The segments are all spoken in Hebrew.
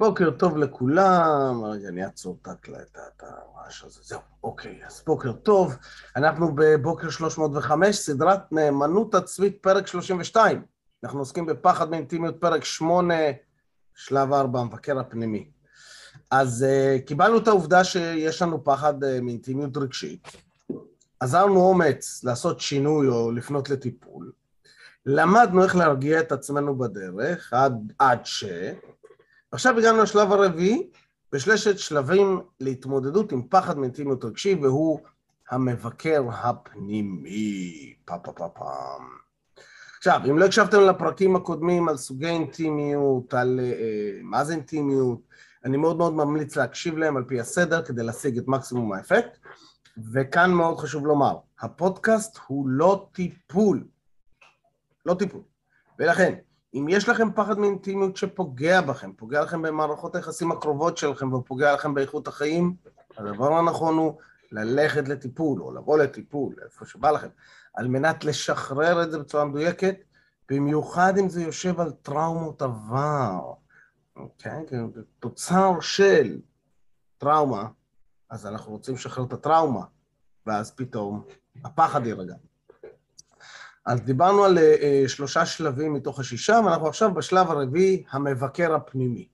בוקר טוב לכולם, רגע, אני אעצור את הרעש הזה, זהו, אוקיי, אז בוקר טוב, אנחנו בבוקר 305, סדרת נאמנות עצמית, פרק 32. אנחנו עוסקים בפחד מאינטימיות, פרק 8, שלב 4, המבקר הפנימי. אז uh, קיבלנו את העובדה שיש לנו פחד uh, מאינטימיות רגשית, עזרנו אומץ לעשות שינוי או לפנות לטיפול, למדנו איך להרגיע את עצמנו בדרך, עד, עד ש... עכשיו הגענו לשלב הרביעי, בשלשת שלבים להתמודדות עם פחד מאינטימיות רגשי, והוא המבקר הפנימי. פה פה פה פעם. עכשיו, אם לא הקשבתם לפרקים הקודמים על סוגי אינטימיות, על uh, מה זה אינטימיות, אני מאוד מאוד ממליץ להקשיב להם על פי הסדר כדי להשיג את מקסימום האפקט. וכאן מאוד חשוב לומר, הפודקאסט הוא לא טיפול. לא טיפול. ולכן, אם יש לכם פחד מאינטימיות שפוגע בכם, פוגע לכם במערכות היחסים הקרובות שלכם ופוגע לכם באיכות החיים, הדבר הנכון הוא ללכת לטיפול או לבוא לטיפול, איפה שבא לכם, על מנת לשחרר את זה בצורה מדויקת, במיוחד אם זה יושב על טראומות עבר, אוקיי? כן, תוצר של טראומה, אז אנחנו רוצים לשחרר את הטראומה, ואז פתאום הפחד יירגע. אז דיברנו על uh, שלושה שלבים מתוך השישה, ואנחנו עכשיו בשלב הרביעי, המבקר הפנימי.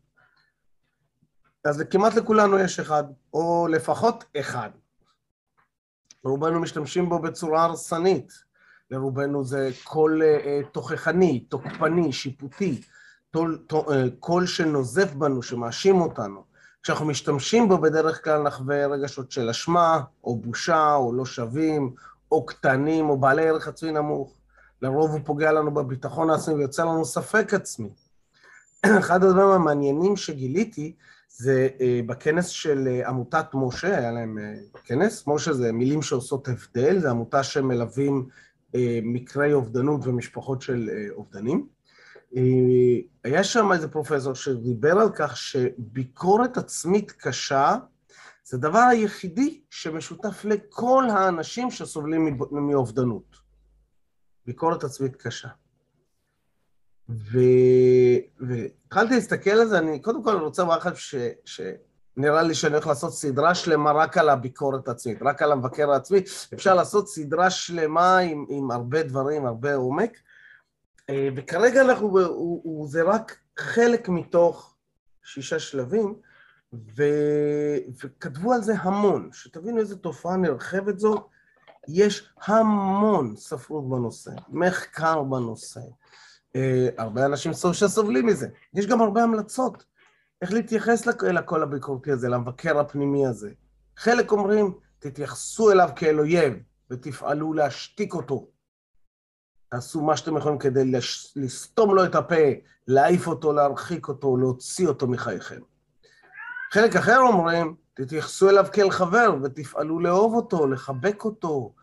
אז כמעט לכולנו יש אחד, או לפחות אחד. רובנו משתמשים בו בצורה הרסנית. לרובנו זה קול uh, תוכחני, תוקפני, שיפוטי, קול שנוזף בנו, שמאשים אותנו. כשאנחנו משתמשים בו בדרך כלל נחווה רגשות של אשמה, או בושה, או לא שווים, או קטנים, או בעלי ערך עצמי נמוך. לרוב הוא פוגע לנו בביטחון העצמי ויוצר לנו ספק עצמי. אחד הדברים המעניינים שגיליתי זה אה, בכנס של אה, עמותת משה, היה להם אה, כנס, משה זה מילים שעושות הבדל, זו עמותה שמלווים מקרי אובדנות ומשפחות של אובדנים. היה שם איזה פרופסור שדיבר על כך שביקורת עצמית קשה זה הדבר היחידי שמשותף לכל האנשים שסובלים מאובדנות. ביקורת עצמית קשה. והתחלתי להסתכל על זה, אני קודם כל רוצה לומר לכם שנראה לי שאני הולך לעשות סדרה שלמה רק על הביקורת העצמית, רק על המבקר העצמי. אפשר לעשות סדרה שלמה עם, עם הרבה דברים, הרבה עומק. אה, וכרגע אנחנו, הוא, הוא, זה רק חלק מתוך שישה שלבים, ו, וכתבו על זה המון, שתבינו איזה תופעה נרחבת זו. יש המון ספרות בנושא, מחקר בנושא. אה, הרבה אנשים שסובלים מזה. יש גם הרבה המלצות איך להתייחס לקול הביקורתי הזה, למבקר הפנימי הזה. חלק אומרים, תתייחסו אליו כאל אויב ותפעלו להשתיק אותו. תעשו מה שאתם יכולים כדי לסתום לו את הפה, להעיף אותו, להרחיק אותו, להוציא אותו מחייכם. חלק אחר אומרים, תתייחסו אליו כאל חבר ותפעלו לאהוב אותו, לחבק אותו.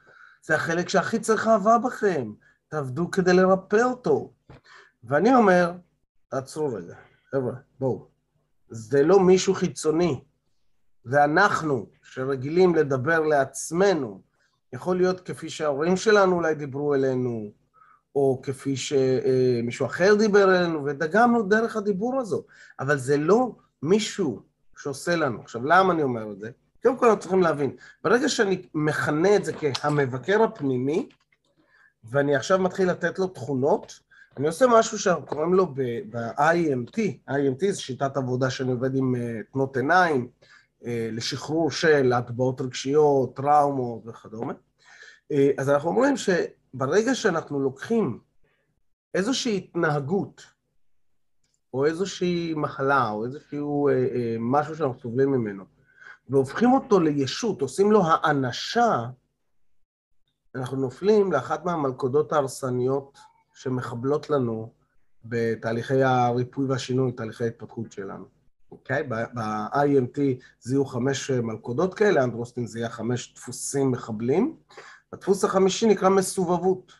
זה החלק שהכי צריך אהבה בכם. תעבדו כדי לרפא אותו. ואני אומר, תעצרו רגע, חבר'ה, בואו. זה לא מישהו חיצוני, זה אנחנו שרגילים לדבר לעצמנו. יכול להיות כפי שההורים שלנו אולי דיברו אלינו, או כפי שמישהו אחר דיבר אלינו, ודגמנו דרך הדיבור הזו. אבל זה לא מישהו שעושה לנו. עכשיו, למה אני אומר את זה? קודם כל אנחנו צריכים להבין, ברגע שאני מכנה את זה כהמבקר הפנימי, ואני עכשיו מתחיל לתת לו תכונות, אני עושה משהו שאנחנו קוראים לו ב-IMT, IMT זה שיטת עבודה שאני עובד עם אה, תנות עיניים, אה, לשחרור של הטבעות רגשיות, טראומות וכדומה. אה, אז אנחנו אומרים שברגע שאנחנו לוקחים איזושהי התנהגות, או איזושהי מחלה, או איזשהו משהו שאנחנו סובלים ממנו, והופכים אותו לישות, עושים לו האנשה, אנחנו נופלים לאחת מהמלכודות ההרסניות שמחבלות לנו בתהליכי הריפוי והשינוי, תהליכי ההתפתחות שלנו. אוקיי? ב-IMT זיהו חמש מלכודות כאלה, אנדרוסטין זיהה חמש דפוסים מחבלים. הדפוס החמישי נקרא מסובבות.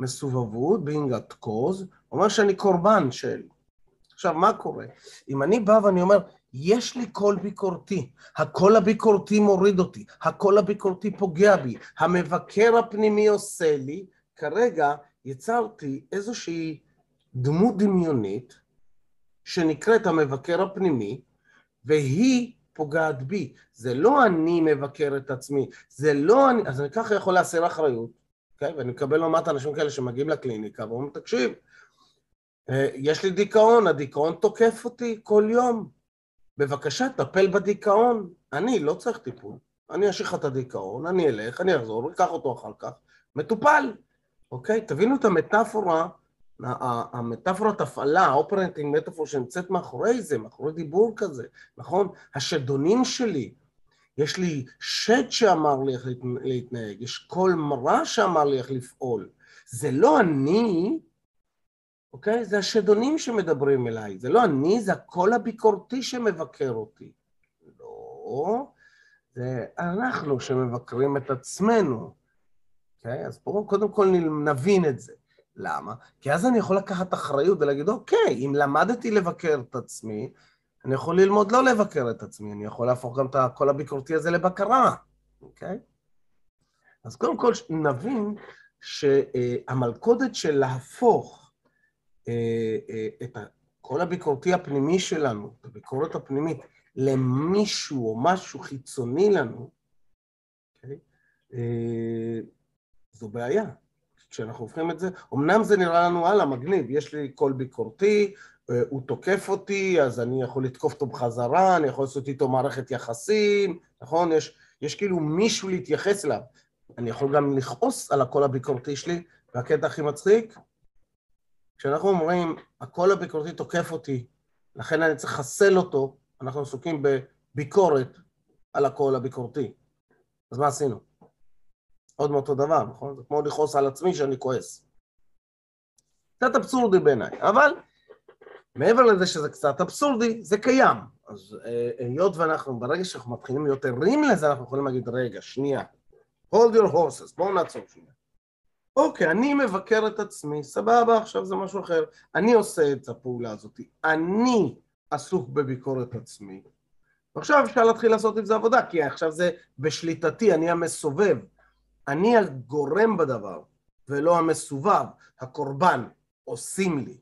מסובבות, being at cause, אומר שאני קורבן של. עכשיו, מה קורה? אם אני בא ואני אומר, יש לי קול ביקורתי, הקול הביקורתי מוריד אותי, הקול הביקורתי פוגע בי, המבקר הפנימי עושה לי, כרגע יצרתי איזושהי דמות דמיונית שנקראת המבקר הפנימי, והיא פוגעת בי. זה לא אני מבקר את עצמי, זה לא אני... אז אני ככה יכול להסיר אחריות, אוקיי? ואני מקבל לא אנשים כאלה שמגיעים לקליניקה ואומרים, תקשיב, יש לי דיכאון, הדיכאון תוקף אותי כל יום. בבקשה, טפל בדיכאון. אני לא צריך טיפול. אני אשאיר לך את הדיכאון, אני אלך, אני אחזור, אקח אותו אחר כך, מטופל, אוקיי? תבינו את המטאפורה, המטאפורת הפעלה, ה operating metaphor שנמצאת מאחורי זה, מאחורי דיבור כזה, נכון? השדונים שלי, יש לי שד שאמר לי איך להתנהג, יש קול מרע שאמר לי איך לפעול. זה לא אני, אוקיי? זה השדונים שמדברים אליי, זה לא אני, זה הקול הביקורתי שמבקר אותי. לא, זה אנחנו שמבקרים את עצמנו, אוקיי? אז בואו קודם כל נבין את זה. למה? כי אז אני יכול לקחת אחריות ולהגיד, אוקיי, אם למדתי לבקר את עצמי, אני יכול ללמוד לא לבקר את עצמי, אני יכול להפוך גם את הקול הביקורתי הזה לבקרה, אוקיי? אז קודם כל נבין שהמלכודת של להפוך את הקול הביקורתי הפנימי שלנו, את הביקורת הפנימית, למישהו או משהו חיצוני לנו, אוקיי? אה, זו בעיה. כשאנחנו הופכים את זה, אמנם זה נראה לנו, הלאה, מגניב, יש לי קול ביקורתי, אה, הוא תוקף אותי, אז אני יכול לתקוף אותו בחזרה, אני יכול לעשות איתו מערכת יחסים, נכון? יש, יש כאילו מישהו להתייחס אליו. אני יכול גם לכעוס על הקול הביקורתי שלי, והקטע הכי מצחיק, כשאנחנו אומרים, הקול הביקורתי תוקף אותי, לכן אני צריך לחסל אותו, אנחנו עסוקים בביקורת על הקול הביקורתי. אז מה עשינו? עוד מאותו דבר, נכון? זה כמו לכעוס על עצמי שאני כועס. קצת אבסורדי בעיניי, אבל מעבר לזה שזה קצת אבסורדי, זה קיים. אז אה, היות ואנחנו, ברגע שאנחנו מתחילים להיות ערים לזה, אנחנו יכולים להגיד, רגע, שנייה, hold your horses, בואו נעצור שנייה. אוקיי, אני מבקר את עצמי, סבבה, עכשיו זה משהו אחר. אני עושה את הפעולה הזאת. אני עסוק בביקורת עצמי. ועכשיו אפשר להתחיל לעשות עם זה עבודה, כי עכשיו זה בשליטתי, אני המסובב. אני הגורם בדבר, ולא המסובב, הקורבן, עושים לי.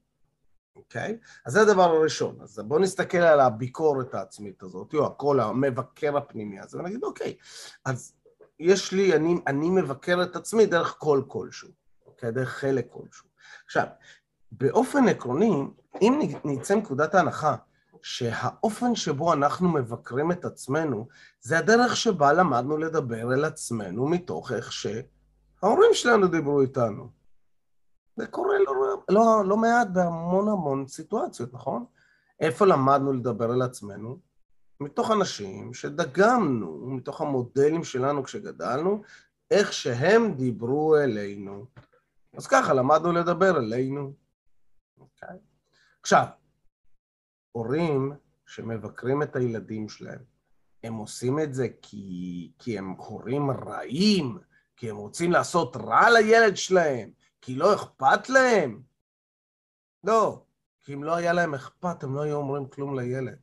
אוקיי? אז זה הדבר הראשון. אז בואו נסתכל על הביקורת העצמית הזאת, או הכל המבקר הפנימי הזה, ונגיד, אוקיי, אז יש לי, אני, אני מבקר את עצמי דרך קול כלשהו, אוקיי? דרך חלק כלשהו. עכשיו, באופן עקרוני, אם נצא מנקודת ההנחה שהאופן שבו אנחנו מבקרים את עצמנו, זה הדרך שבה למדנו לדבר אל עצמנו מתוך איך שההורים שלנו דיברו איתנו. זה קורה לא, לא, לא מעט בהמון המון סיטואציות, נכון? איפה למדנו לדבר אל עצמנו? מתוך אנשים שדגמנו, מתוך המודלים שלנו כשגדלנו, איך שהם דיברו אלינו. אז ככה למדנו לדבר אלינו. Okay. אוקיי? עכשיו, הורים שמבקרים את הילדים שלהם, הם עושים את זה כי, כי הם הורים רעים, כי הם רוצים לעשות רע לילד שלהם, כי לא אכפת להם? לא, כי אם לא היה להם אכפת, הם לא היו אומרים כלום לילד.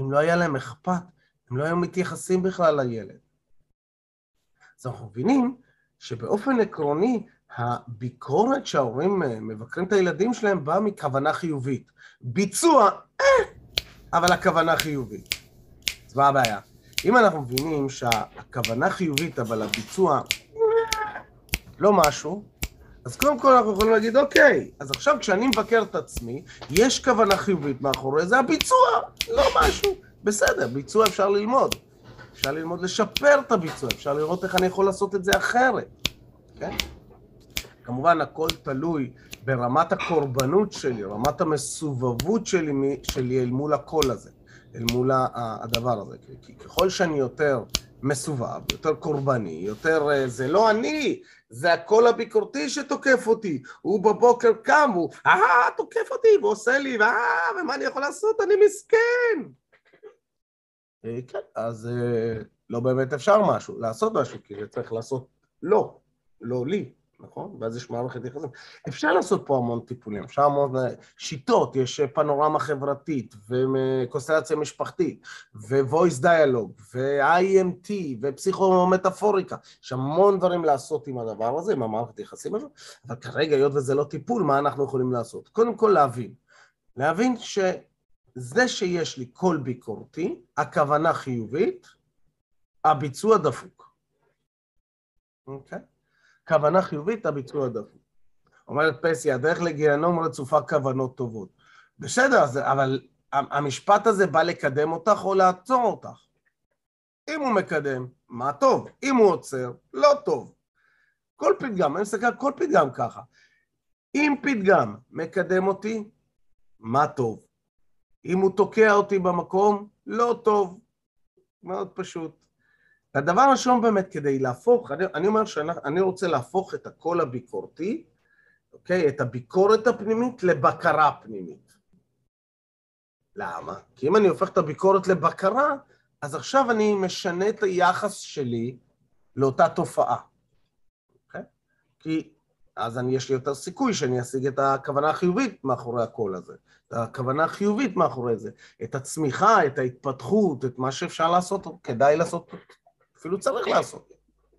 אם לא היה להם אכפת, הם לא היו מתייחסים בכלל לילד. אז אנחנו מבינים שבאופן עקרוני, הביקורת שההורים אה, מבקרים את הילדים שלהם באה מכוונה חיובית. ביצוע, אה, אבל הכוונה חיובית. אז מה הבעיה? אם אנחנו מבינים שהכוונה חיובית, אבל הביצוע אה, לא משהו, אז קודם כל אנחנו יכולים להגיד, אוקיי, אז עכשיו כשאני מבקר את עצמי, יש כוונה חיובית מאחורי זה, הביצוע, לא משהו. בסדר, ביצוע אפשר ללמוד. אפשר ללמוד לשפר את הביצוע, אפשר לראות איך אני יכול לעשות את זה אחרת, כן? כמובן, הכל תלוי ברמת הקורבנות שלי, רמת המסובבות שלי, שלי אל מול הקול הזה, אל מול הדבר הזה. כי ככל שאני יותר מסובב, יותר קורבני, יותר... אה, זה לא אני, זה הקול הביקורתי שתוקף אותי. הוא בבוקר קם, הוא אה, תוקף אותי, ועושה לי, ואה, ומה אני יכול לעשות? אני מסכן. אה, כן, אז אה, לא באמת אפשר משהו, לעשות משהו, כי זה צריך לעשות לא, לא לי. נכון? ואז יש מערכת יחסים. אפשר לעשות פה המון טיפולים, אפשר המון אה, שיטות, יש אה, פנורמה חברתית, וקונסטלציה משפחתית, ו-voice dialogue, ו-IMT, ופסיכומטאפוריקה. יש המון דברים לעשות עם הדבר הזה, עם המערכת יחסים הזו, אבל כרגע, היות וזה לא טיפול, מה אנחנו יכולים לעשות? קודם כל להבין, להבין שזה שיש לי קול ביקורתי, הכוונה חיובית, הביצוע דפוק. אוקיי? כוונה חיובית, הביצוע דפוק. אומרת פסי, הדרך לגיהנום רצופה כוונות טובות. בסדר, אבל המשפט הזה בא לקדם אותך או לעצור אותך. אם הוא מקדם, מה טוב. אם הוא עוצר, לא טוב. כל פתגם, אני מסתכל על כל פתגם ככה. אם פתגם מקדם אותי, מה טוב. אם הוא תוקע אותי במקום, לא טוב. מאוד פשוט. הדבר הראשון באמת, כדי להפוך, אני, אני אומר שאני רוצה להפוך את הקול הביקורתי, אוקיי? את הביקורת הפנימית לבקרה פנימית. למה? כי אם אני הופך את הביקורת לבקרה, אז עכשיו אני משנה את היחס שלי לאותה תופעה. אוקיי? כי אז אני, יש לי יותר סיכוי שאני אשיג את הכוונה החיובית מאחורי הקול הזה, את הכוונה החיובית מאחורי זה, את הצמיחה, את ההתפתחות, את מה שאפשר לעשות, כדאי לעשות, אפילו צריך לעשות.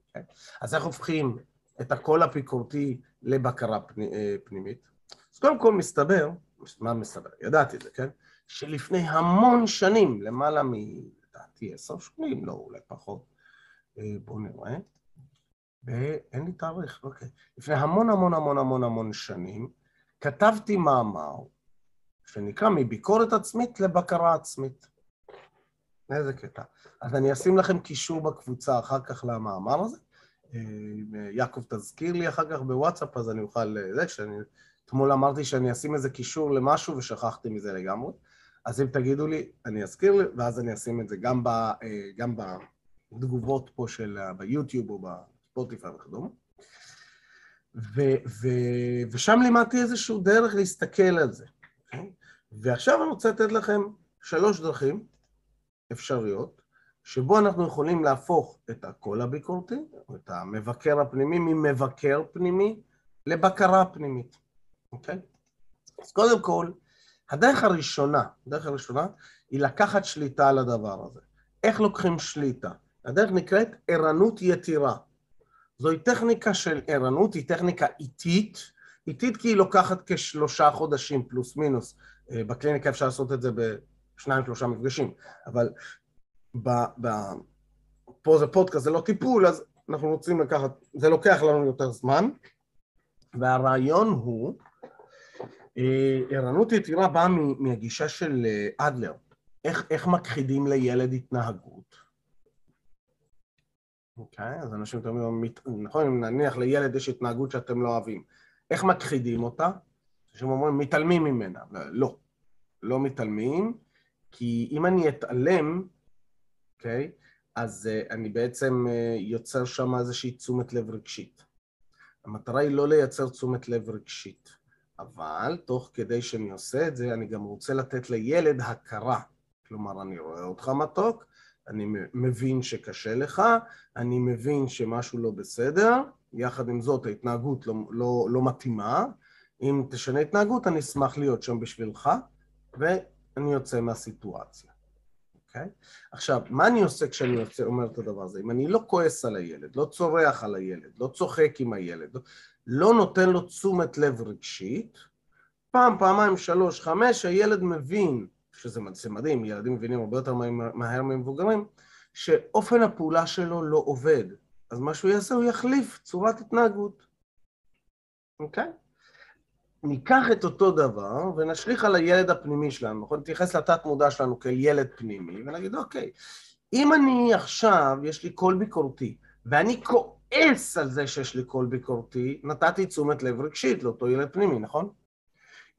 אוקיי? אז איך הופכים את הקול הביקורתי לבקרה אה, פנימית? אז קודם כל מסתבר, מה מסתבר? ידעתי את זה, כן? שלפני המון שנים, למעלה מ... לדעתי עשר שנים, לא, אולי פחות, אה, בואו נראה. ואין לי תאריך, אוקיי. לפני המון המון המון המון המון שנים, כתבתי מאמר שנקרא מביקורת עצמית לבקרה עצמית. איזה קטע. אז אני אשים לכם קישור בקבוצה אחר כך למאמר הזה. אה, יעקב תזכיר לי אחר כך בוואטסאפ, אז אני אוכל... אה, זה, שאני... אתמול אמרתי שאני אשים איזה קישור למשהו ושכחתי מזה לגמרי. אז אם תגידו לי, אני אזכיר לי, ואז אני אשים את זה גם, ב, אה, גם בתגובות פה של, ביוטיוב או בספוטיפיי וכדומה. ו- ו- ושם לימדתי איזשהו דרך להסתכל על זה. אוקיי? ועכשיו אני רוצה לתת לכם שלוש דרכים אפשריות, שבו אנחנו יכולים להפוך את הקול הביקורתי, או את המבקר הפנימי, ממבקר פנימי לבקרה פנימית, אוקיי? אז קודם כל, הדרך הראשונה, הדרך הראשונה, היא לקחת שליטה על הדבר הזה. איך לוקחים שליטה? הדרך נקראת ערנות יתירה. זוהי טכניקה של ערנות, היא טכניקה איטית, איטית כי היא לוקחת כשלושה חודשים פלוס מינוס. אה, בקליניקה אפשר לעשות את זה בשניים שלושה מפגשים, אבל ב, ב, פה זה פודקאסט, זה לא טיפול, אז אנחנו רוצים לקחת, זה לוקח לנו יותר זמן, והרעיון הוא, אה, ערנות יתירה באה מהגישה של אה, אדלר, איך, איך מכחידים לילד התנהגות. אוקיי? אז אנשים תמיד, נכון, אם נניח לילד יש התנהגות שאתם לא אוהבים, איך מכחידים אותה? אנשים אומרים, מתעלמים ממנה. לא, לא מתעלמים, כי אם אני אתעלם, אוקיי? אז uh, אני בעצם uh, יוצר שם איזושהי תשומת לב רגשית. המטרה היא לא לייצר תשומת לב רגשית, אבל תוך כדי שאני עושה את זה, אני גם רוצה לתת לילד הכרה. כלומר, אני רואה אותך מתוק, אני מבין שקשה לך, אני מבין שמשהו לא בסדר, יחד עם זאת ההתנהגות לא, לא, לא מתאימה, אם תשנה התנהגות אני אשמח להיות שם בשבילך, ואני יוצא מהסיטואציה, אוקיי? עכשיו, מה אני עושה כשאני יוצא, אומר את הדבר הזה? אם אני לא כועס על הילד, לא צורח על הילד, לא צוחק עם הילד, לא, נותן לו תשומת לב רגשית, פעם, פעמיים, שלוש, חמש, הילד מבין שזה מדהים, ילדים מבינים הרבה יותר מהר ממבוגרים, שאופן הפעולה שלו לא עובד. אז מה שהוא יעשה, הוא יחליף צורת התנהגות. אוקיי? ניקח את אותו דבר ונשליך על הילד הפנימי שלנו, נכון? נתייחס לתת מודע שלנו כאל ילד פנימי, ונגיד, אוקיי, אם אני עכשיו, יש לי קול ביקורתי, ואני כועס על זה שיש לי קול ביקורתי, נתתי תשומת לב רגשית לאותו ילד פנימי, נכון?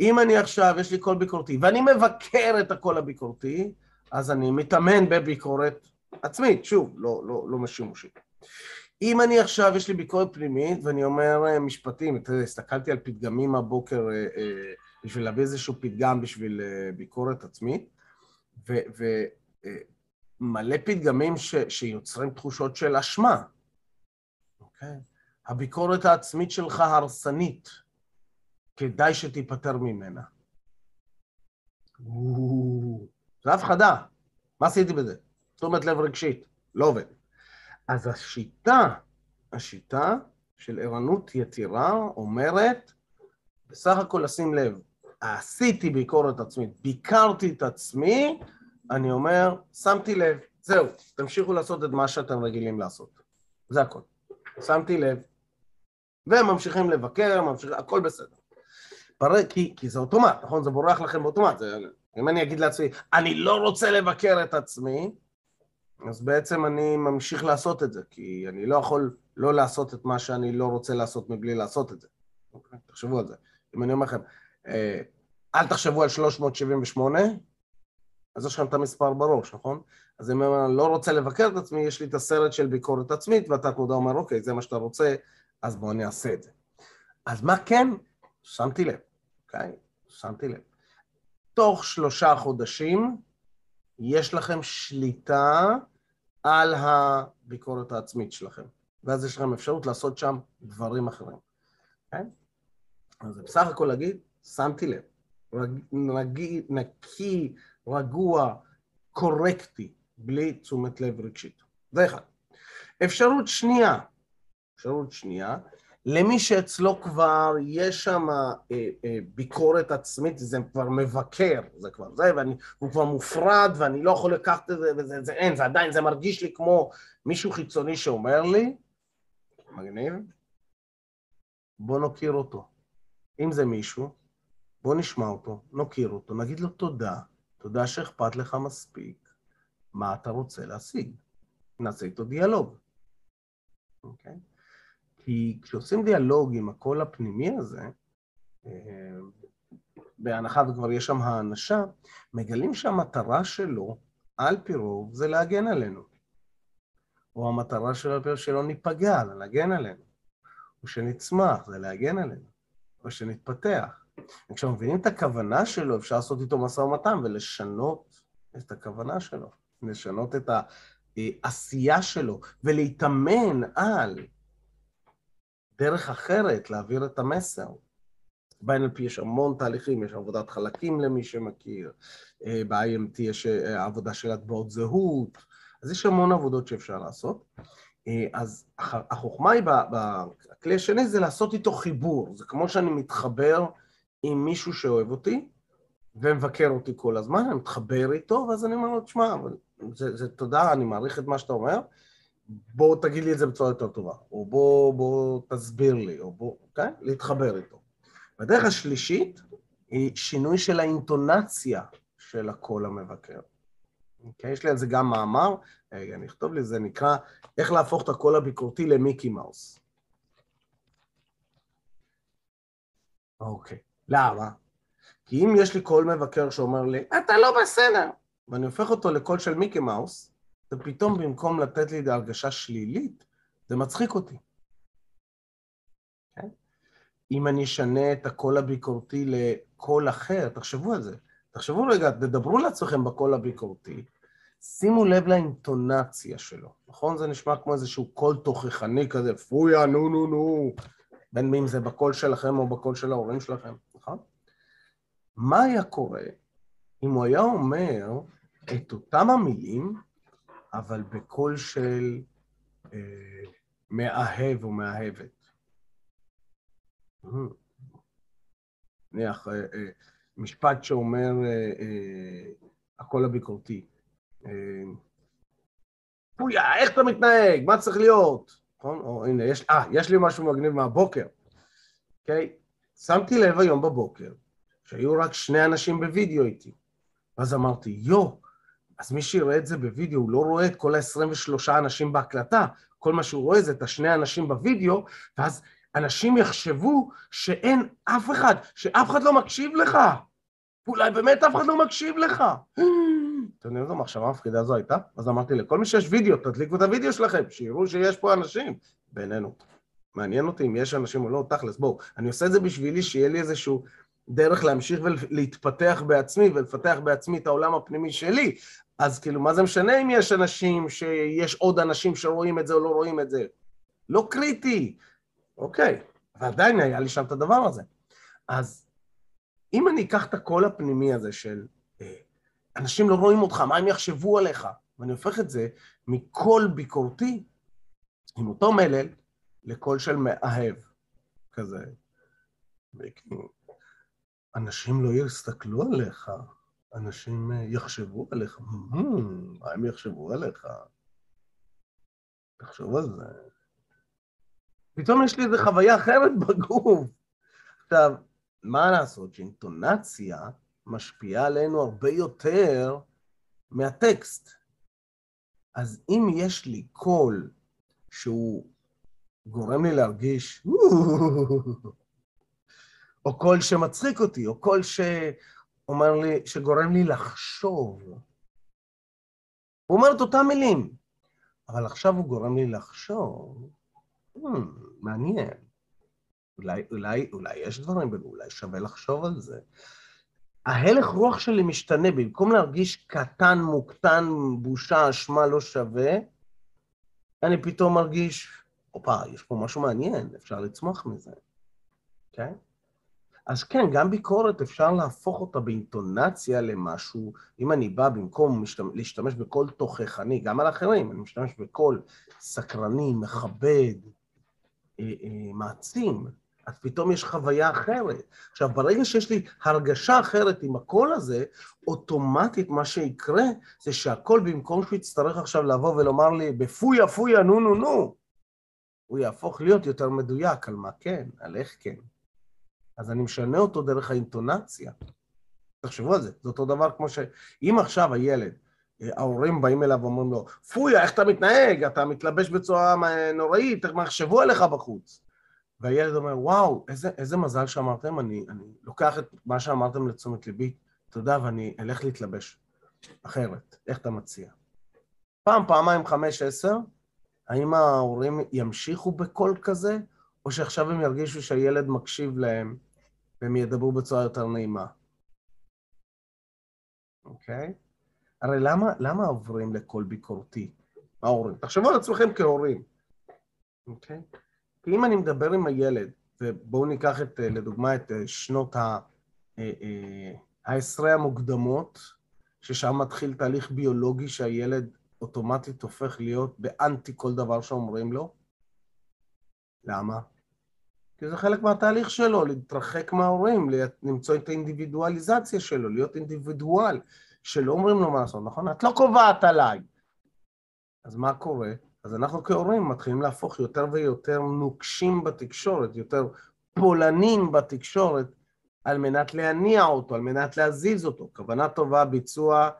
אם אני עכשיו, יש לי קול ביקורתי, ואני מבקר את הקול הביקורתי, אז אני מתאמן בביקורת עצמית, שוב, לא, לא, לא משימושית. אם אני עכשיו, יש לי ביקורת פנימית, ואני אומר אה, משפטים, תראה, הסתכלתי על פתגמים הבוקר אה, אה, בשביל להביא איזשהו פתגם בשביל ביקורת עצמית, ומלא פתגמים ש, שיוצרים תחושות של אשמה. אוקיי? הביקורת העצמית שלך הרסנית. כדאי שתיפטר ממנה. זה הפחדה. מה עשיתי בזה? תשומת לב רגשית, לא עובד. אז השיטה, השיטה של ערנות יתירה אומרת, בסך הכל לשים לב, עשיתי ביקורת עצמית, ביקרתי את עצמי, אני אומר, שמתי לב, זהו, תמשיכו לעשות את מה שאתם רגילים לעשות. זה הכל. שמתי לב. והם ממשיכים לבקר, ממשיכים, הכל בסדר. פר... כי, כי זה אוטומט, נכון? זה בורח לכם באוטומט. זה... אם אני אגיד לעצמי, אני לא רוצה לבקר את עצמי, אז בעצם אני ממשיך לעשות את זה, כי אני לא יכול לא לעשות את מה שאני לא רוצה לעשות מבלי לעשות את זה. אוקיי? תחשבו על זה. אם אני אומר לכם, אה, אל תחשבו על 378, אז יש לכם את המספר בראש, נכון? אז אם אני לא רוצה לבקר את עצמי, יש לי את הסרט של ביקורת עצמית, ואתה תמודה אומר, אוקיי, זה מה שאתה רוצה, אז בואו אני אעשה את זה. אז מה כן? שמתי לב, אוקיי? שמתי לב. תוך שלושה חודשים יש לכם שליטה על הביקורת העצמית שלכם, ואז יש לכם אפשרות לעשות שם דברים אחרים, אוקיי? אז בסך הכל להגיד, שמתי לב, רג, נגי, נקי, רגוע, קורקטי, בלי תשומת לב רגשית. זה אחד. אפשרות שנייה, אפשרות שנייה, למי שאצלו כבר יש שם אה, אה, ביקורת עצמית, זה כבר מבקר, זה כבר זה, והוא כבר מופרד ואני לא יכול לקחת את זה, וזה זה אין, זה עדיין, זה מרגיש לי כמו מישהו חיצוני שאומר לי, מגניב, בוא נוקיר אותו. אם זה מישהו, בוא נשמע אותו, נוקיר אותו, נגיד לו תודה, תודה שאכפת לך מספיק, מה אתה רוצה להשיג? נעשה איתו דיאלוג, אוקיי? Okay? כי כשעושים דיאלוג עם הקול הפנימי הזה, אה, בהנחה וכבר יש שם האנשה, מגלים שהמטרה שלו, על פי רוב, זה להגן עלינו. או המטרה שלו, על פי רוב, שלא ניפגע, זה להגן עלינו. או שנצמח, זה להגן עלינו. או שנתפתח. וכשמבינים את הכוונה שלו, אפשר לעשות איתו משא ומתן ולשנות את הכוונה שלו. לשנות את העשייה שלו, ולהתאמן על דרך אחרת להעביר את המסר. ב-NLP יש המון תהליכים, יש עבודת חלקים למי שמכיר, אה, ב-IMT יש אה, עבודה של הטבעות זהות, אז יש המון עבודות שאפשר לעשות. אה, אז החוכמה היא, בכלי השני זה לעשות איתו חיבור, זה כמו שאני מתחבר עם מישהו שאוהב אותי ומבקר אותי כל הזמן, אני מתחבר איתו, ואז אני אומר לו, תשמע, זה, זה תודה, אני מעריך את מה שאתה אומר, בוא תגיד לי את זה בצורה יותר טובה, או בוא, בוא תסביר לי, או בוא, אוקיי? להתחבר איתו. והדרך השלישית היא שינוי של האינטונציה של הקול המבקר. אוקיי? יש לי על זה גם מאמר, רגע, אני אכתוב לי, זה נקרא איך להפוך את הקול הביקורתי למיקי מאוס. אוקיי, למה? כי אם יש לי קול מבקר שאומר לי, אתה לא בסדר, ואני הופך אותו לקול של מיקי מאוס, ופתאום במקום לתת לי את ההרגשה שלילית, זה מצחיק אותי. כן? אם אני אשנה את הקול הביקורתי לקול אחר, תחשבו על זה. תחשבו רגע, תדברו לעצמכם בקול הביקורתי, שימו לב לאינטונציה שלו, נכון? זה נשמע כמו איזשהו קול תוכחני כזה, פויה, נו נו נו, בין אם זה בקול שלכם או בקול של ההורים שלכם, נכון? מה היה קורה אם הוא היה אומר את אותם המילים, אבל בקול של אה, מאהב או מאהבת. נניח, אה, אה, משפט שאומר אה, אה, הקול הביקורתי. אה, פויה, איך אתה מתנהג? מה צריך להיות? נכון? או הנה, יש, אה, יש לי משהו מגניב מהבוקר. אוקיי? שמתי לב היום בבוקר שהיו רק שני אנשים בווידאו איתי. ואז אמרתי, יו, אז מי שיראה את זה בווידאו, הוא לא רואה את כל ה-23 אנשים בהקלטה, כל מה שהוא רואה זה את השני אנשים בווידאו, ואז אנשים יחשבו שאין אף אחד, שאף אחד לא מקשיב לך. אולי באמת אף אחד לא מקשיב לך. אתם יודעים איזו מחשבה מפחידה זו הייתה? אז אמרתי לכל מי שיש וידאו, תדליקו את הוידאו שלכם, שיראו שיש פה אנשים. בינינו. מעניין אותי אם יש אנשים או לא, תכלס, בואו. אני עושה את זה בשבילי, שיהיה לי איזשהו דרך להמשיך ולהתפתח בעצמי ולפתח בעצמי את העולם הפנימי שלי. אז כאילו, מה זה משנה אם יש אנשים, שיש עוד אנשים שרואים את זה או לא רואים את זה? לא קריטי. אוקיי, ועדיין היה לי שם את הדבר הזה. אז אם אני אקח את הקול הפנימי הזה של אה, אנשים לא רואים אותך, מה הם יחשבו עליך? ואני הופך את זה מקול ביקורתי, עם אותו מלל, לקול של מאהב, כזה. אנשים לא יסתכלו עליך, אנשים אה, יחשבו עליך. מה הם יחשבו עליך? תחשוב על זה. פתאום יש לי איזו חוויה אחרת בגוף. עכשיו, מה לעשות שאינטונציה משפיעה עלינו הרבה יותר מהטקסט. אז אם יש לי קול שהוא גורם לי להרגיש, או קול שמצחיק אותי, או קול שאומר לי, שגורם לי לחשוב. הוא אומר את אותם מילים, אבל עכשיו הוא גורם לי לחשוב, הממ, מעניין. אולי, אולי, אולי יש דברים, אולי שווה לחשוב על זה. ההלך רוח שלי משתנה, במקום להרגיש קטן, מוקטן, בושה, אשמה לא שווה, אני פתאום מרגיש, הופה, יש פה משהו מעניין, אפשר לצמוח מזה, כן? Okay? אז כן, גם ביקורת אפשר להפוך אותה באינטונציה למשהו, אם אני בא במקום להשתמש בקול תוכחני, גם על אחרים, אני משתמש בקול סקרני, מכבד, אה, אה, מעצים, אז פתאום יש חוויה אחרת. עכשיו, ברגע שיש לי הרגשה אחרת עם הקול הזה, אוטומטית מה שיקרה זה שהקול, במקום שהוא יצטרך עכשיו לבוא ולומר לי, בפויה פויה נו נו נו, הוא יהפוך להיות יותר מדויק על מה כן, על איך כן. אז אני משנה אותו דרך האינטונציה. תחשבו על זה, זה אותו דבר כמו ש... אם עכשיו הילד, ההורים באים אליו ואומרים לו, פויה, איך אתה מתנהג? אתה מתלבש בצורה נוראית, מה יחשבו עליך בחוץ? והילד אומר, וואו, איזה, איזה מזל שאמרתם, אני, אני לוקח את מה שאמרתם לתשומת ליבי, תודה, ואני אלך להתלבש אחרת. איך אתה מציע? פעם, פעמיים, חמש, עשר, האם ההורים ימשיכו בקול כזה, או שעכשיו הם ירגישו שהילד מקשיב להם והם ידברו בצורה יותר נעימה? אוקיי? הרי למה, למה עוברים לקול ביקורתי? ההורים. תחשבו על עצמכם כהורים, אוקיי? כי אם אני מדבר עם הילד, ובואו ניקח את, אה, לדוגמה את אה, שנות אה, העשרה המוקדמות, ששם מתחיל תהליך ביולוגי שהילד אוטומטית הופך להיות באנטי כל דבר שאומרים לו. למה? כי זה חלק מהתהליך שלו, להתרחק מההורים, למצוא את האינדיבידואליזציה שלו, להיות אינדיבידואל, שלא אומרים לו מה לעשות, נכון? את לא קובעת עליי. אז מה קורה? אז אנחנו כהורים מתחילים להפוך יותר ויותר נוקשים בתקשורת, יותר פולנים בתקשורת, על מנת להניע אותו, על מנת להזיז אותו. כוונה טובה, ביצוע,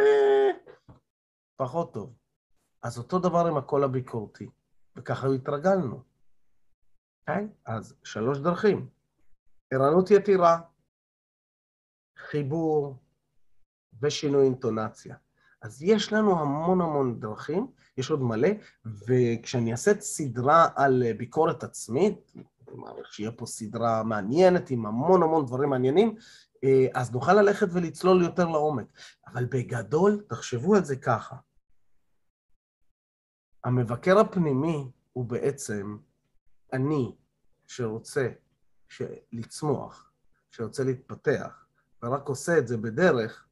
אה, פחות טוב. אז אותו דבר עם הקול הביקורתי, וככה התרגלנו. אוקיי? אז שלוש דרכים. ערנות יתירה, חיבור ושינוי אינטונציה. אז יש לנו המון המון דרכים, יש עוד מלא, וכשאני אעשה סדרה על ביקורת עצמית, אני שיהיה פה סדרה מעניינת עם המון המון דברים מעניינים, אה, אז נוכל ללכת ולצלול יותר לעומק. אבל בגדול, תחשבו על זה ככה. המבקר הפנימי הוא בעצם אני שרוצה לצמוח, שרוצה להתפתח, ורק עושה את זה בדרך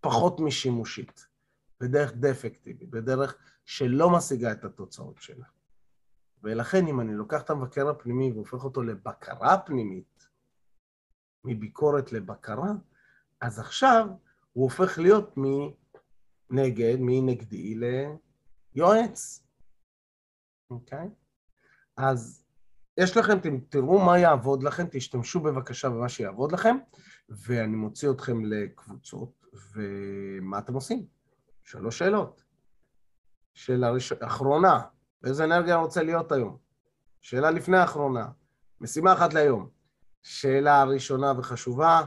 פחות משימושית. בדרך דפקטיבית, בדרך שלא משיגה את התוצאות שלה. ולכן אם אני לוקח את המבקר הפנימי והופך אותו לבקרה פנימית, מביקורת לבקרה, אז עכשיו הוא הופך להיות מנגד, מנגדי ליועץ, אוקיי? אז יש לכם, תראו מה יעבוד לכם, תשתמשו בבקשה במה שיעבוד לכם, ואני מוציא אתכם לקבוצות, ומה אתם עושים? שלוש שאלות. שאלה ראש... אחרונה, באיזה אנרגיה רוצה להיות היום? שאלה לפני האחרונה, משימה אחת להיום. שאלה ראשונה וחשובה,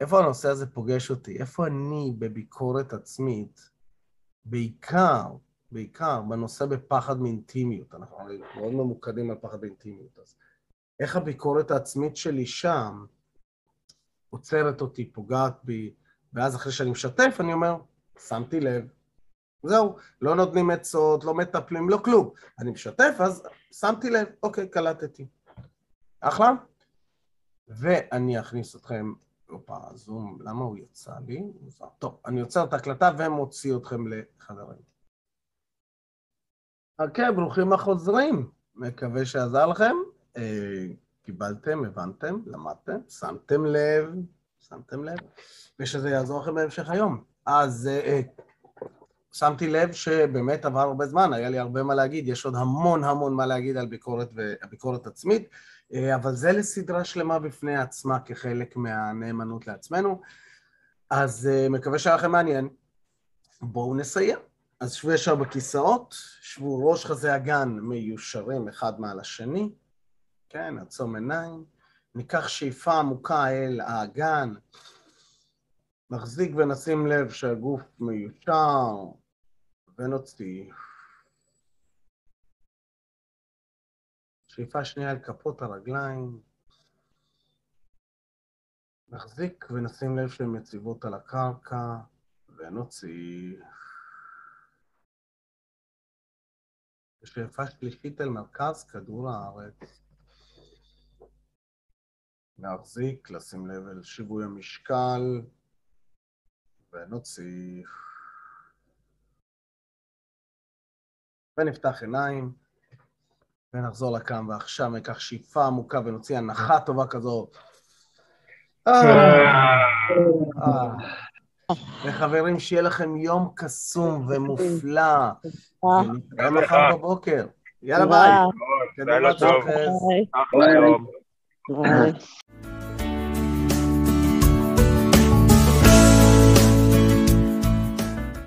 איפה הנושא הזה פוגש אותי? איפה אני בביקורת עצמית, בעיקר, בעיקר בנושא בפחד מאינטימיות, אנחנו מאוד ממוקדים על פחד מאינטימיות, אז איך הביקורת העצמית שלי שם עוצרת אותי, פוגעת בי, ואז אחרי שאני משתף, אני אומר, שמתי לב, זהו, לא נותנים עצות, לא מטפלים, לא כלום. אני משתף, אז שמתי לב, אוקיי, קלטתי. אחלה? ואני אכניס אתכם, הופה, זום, למה הוא יצא לי? טוב, אני עוצר את ההקלטה ומוציא אתכם לחדרים. אוקיי, ברוכים החוזרים. מקווה שעזר לכם. אה, קיבלתם, הבנתם, למדתם, שמתם לב, שמתם לב, ושזה יעזור לכם בהמשך היום. אז אה, שמתי לב שבאמת עבר הרבה זמן, היה לי הרבה מה להגיד, יש עוד המון המון מה להגיד על ביקורת וביקורת עצמית, אבל זה לסדרה שלמה בפני עצמה כחלק מהנאמנות לעצמנו. אז מקווה שהיה לכם מעניין. בואו נסיים. אז שבו ישר בכיסאות, שבו ראש חזה הגן מיושרים אחד מעל השני, כן, עצום עיניים, ניקח שאיפה עמוקה אל האגן, נחזיק ונשים לב שהגוף מיושר, ונוציא. שאיפה שנייה אל כפות הרגליים, נחזיק ונשים לב שהן יציבות על הקרקע, ונוציא. ושאיפה שלישית אל מרכז כדור הארץ. להחזיק, לשים לב אל שיווי המשקל, ונוציא. ונפתח עיניים, ונחזור לקם, ועכשיו ניקח שאיפה עמוקה ונוציא הנחה טובה כזו. וחברים, שיהיה לכם יום קסום ומופלא, ונתראה מחר בבוקר. יאללה ביי. לילה טוב. ביי.